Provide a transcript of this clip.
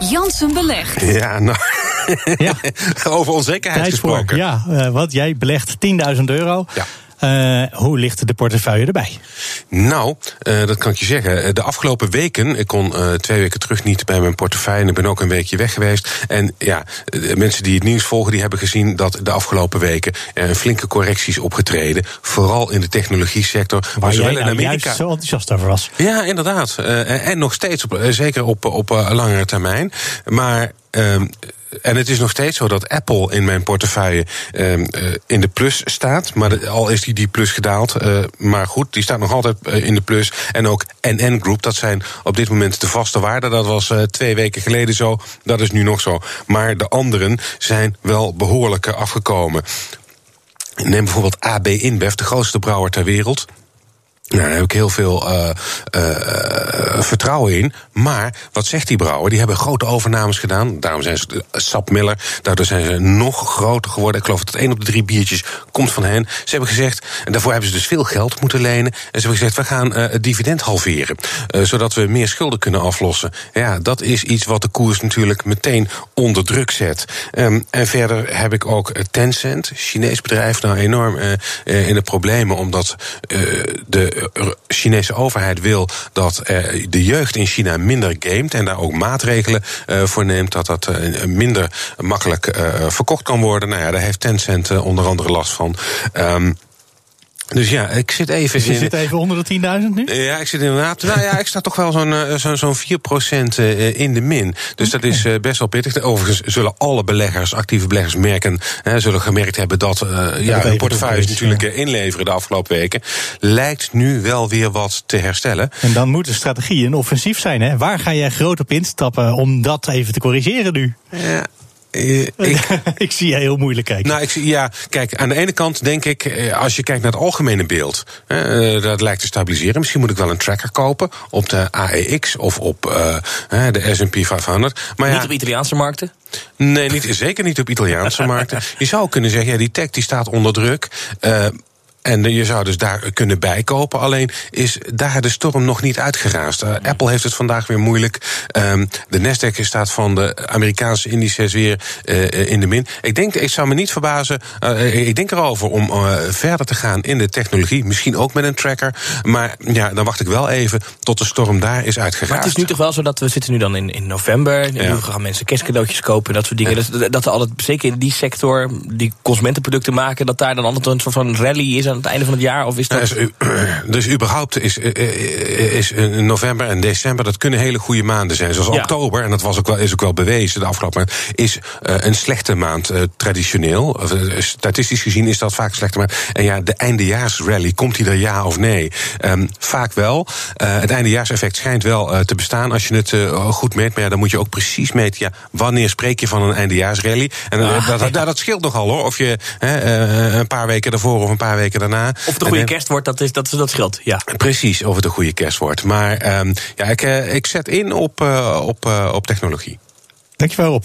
Jansen belegt. Ja, nou. Ja. Over onzekerheid gesproken. ja, eh, wat jij belegt 10.000 euro. Ja. Eh, hoe ligt de portefeuille erbij? Nou, eh, dat kan ik je zeggen. Eh, De afgelopen weken, ik kon twee weken terug niet bij mijn portefeuille. En ik ben ook een weekje weg geweest. En ja, de mensen die het nieuws volgen, die hebben gezien dat de afgelopen weken er flinke correctie is opgetreden. Vooral in de technologie sector. Waar Maar jij zowel in nou Amerika. juist zo enthousiast over was. Ja, inderdaad. En nog steeds, op, zeker op, op langere termijn. Maar. ehm, en het is nog steeds zo dat Apple in mijn portefeuille ehm, eh, in de plus staat. Maar al is die, die plus gedaald. eh, maar goed, die staat nog altijd eh, in de plus. En ook NN Group, dat zijn op dit moment de vaste waarden. Dat was twee weken geleden zo. Dat is nu nog zo. Maar de anderen zijn wel behoorlijk eh, afgekomen. Neem bijvoorbeeld AB InBev, de grootste brouwer ter wereld. Nou, daar heb ik heel veel uh, uh, vertrouwen in. Maar wat zegt die brouwer? Die hebben grote overnames gedaan. Daarom zijn ze Sap Miller. Daardoor zijn ze nog groter geworden. Ik geloof dat één op de drie biertjes komt van hen. Ze hebben gezegd, en daarvoor hebben ze dus veel geld moeten lenen. En ze hebben gezegd, we gaan het dividend halveren. Zodat we meer schulden kunnen aflossen. Ja, dat is iets wat de koers natuurlijk meteen onder druk zet. Um, en verder heb ik ook Tencent, Chinees bedrijf, nou enorm in de problemen. Omdat de Chinese overheid wil dat de jeugd in China minder gamet en daar ook maatregelen voor neemt dat dat minder makkelijk verkocht kan worden. Nou ja, daar heeft Tencent onder andere last van. Um, dus ja, ik zit even. Dus je in, zit even onder de 10.000 nu? Ja, ik zit inderdaad. nou ja, ik sta toch wel zo'n zo'n zo'n 4% in de min. Dus okay. dat is best wel pittig. Overigens zullen alle beleggers, actieve beleggers, merken, hè, zullen gemerkt hebben dat uh, ja, hun portefeuilles natuurlijk ja. inleveren de afgelopen weken. Lijkt nu wel weer wat te herstellen. En dan moet de strategie een offensief zijn. Hè? Waar ga jij groot op instappen om dat even te corrigeren nu? Ja, uh, ik, ik, zie je heel moeilijk kijken. Nou, ik zie, ja, kijk, aan de ene kant denk ik, als je kijkt naar het algemene beeld, uh, dat lijkt te stabiliseren. Misschien moet ik wel een tracker kopen op de AEX of op uh, de SP 500. Maar niet ja, op Italiaanse markten? Nee, niet, zeker niet op Italiaanse markten. Je zou kunnen zeggen, ja, die tech die staat onder druk. En je zou dus daar kunnen bijkopen. Alleen is daar de storm nog niet uitgeraasd. Uh, Apple heeft het vandaag weer moeilijk. Um, de Nasdaq staat van de Amerikaanse indices weer uh, in de min. Ik denk, ik zou me niet verbazen. Uh, ik denk erover om verder te gaan in de technologie. Misschien ook met een tracker. Maar ja, dan wacht ik wel even tot de storm daar is uitgeraasd. Maar het is nu toch wel zo dat we zitten nu dan in, in november. Ja. Nu gaan mensen kerstcadeautjes kopen en dat soort dingen. Ja. Dat, dat er altijd, zeker in die sector, die consumentenproducten maken, dat daar dan altijd een soort van rally is aan het einde van het jaar? Of is dat... Nou, dus überhaupt is, is november en december, dat kunnen hele goede maanden zijn. Zoals ja. oktober, en dat was ook wel, is ook wel bewezen de afgelopen maand, is uh, een slechte maand uh, traditioneel. Uh, statistisch gezien is dat vaak slechte maand. En ja, de eindejaarsrally, komt die er ja of nee? Um, vaak wel. het eindejaarseffect schijnt wel te bestaan als je het goed meet. Maar ja, dan moet je ook precies meten, ja, wanneer spreek je van een eindejaarsrally? En ah, dat, dat, dat, scheelt nogal hoor, of je een paar weken daarvoor of een paar weken daarna. Of het een goede kerst wordt, dat, is, dat, dat scheelt. Ja. Precies, of het een goede kerst wordt. Maar um, ja, ik, ik zet in op, uh, op, uh, op technologie. Dankjewel, Rob.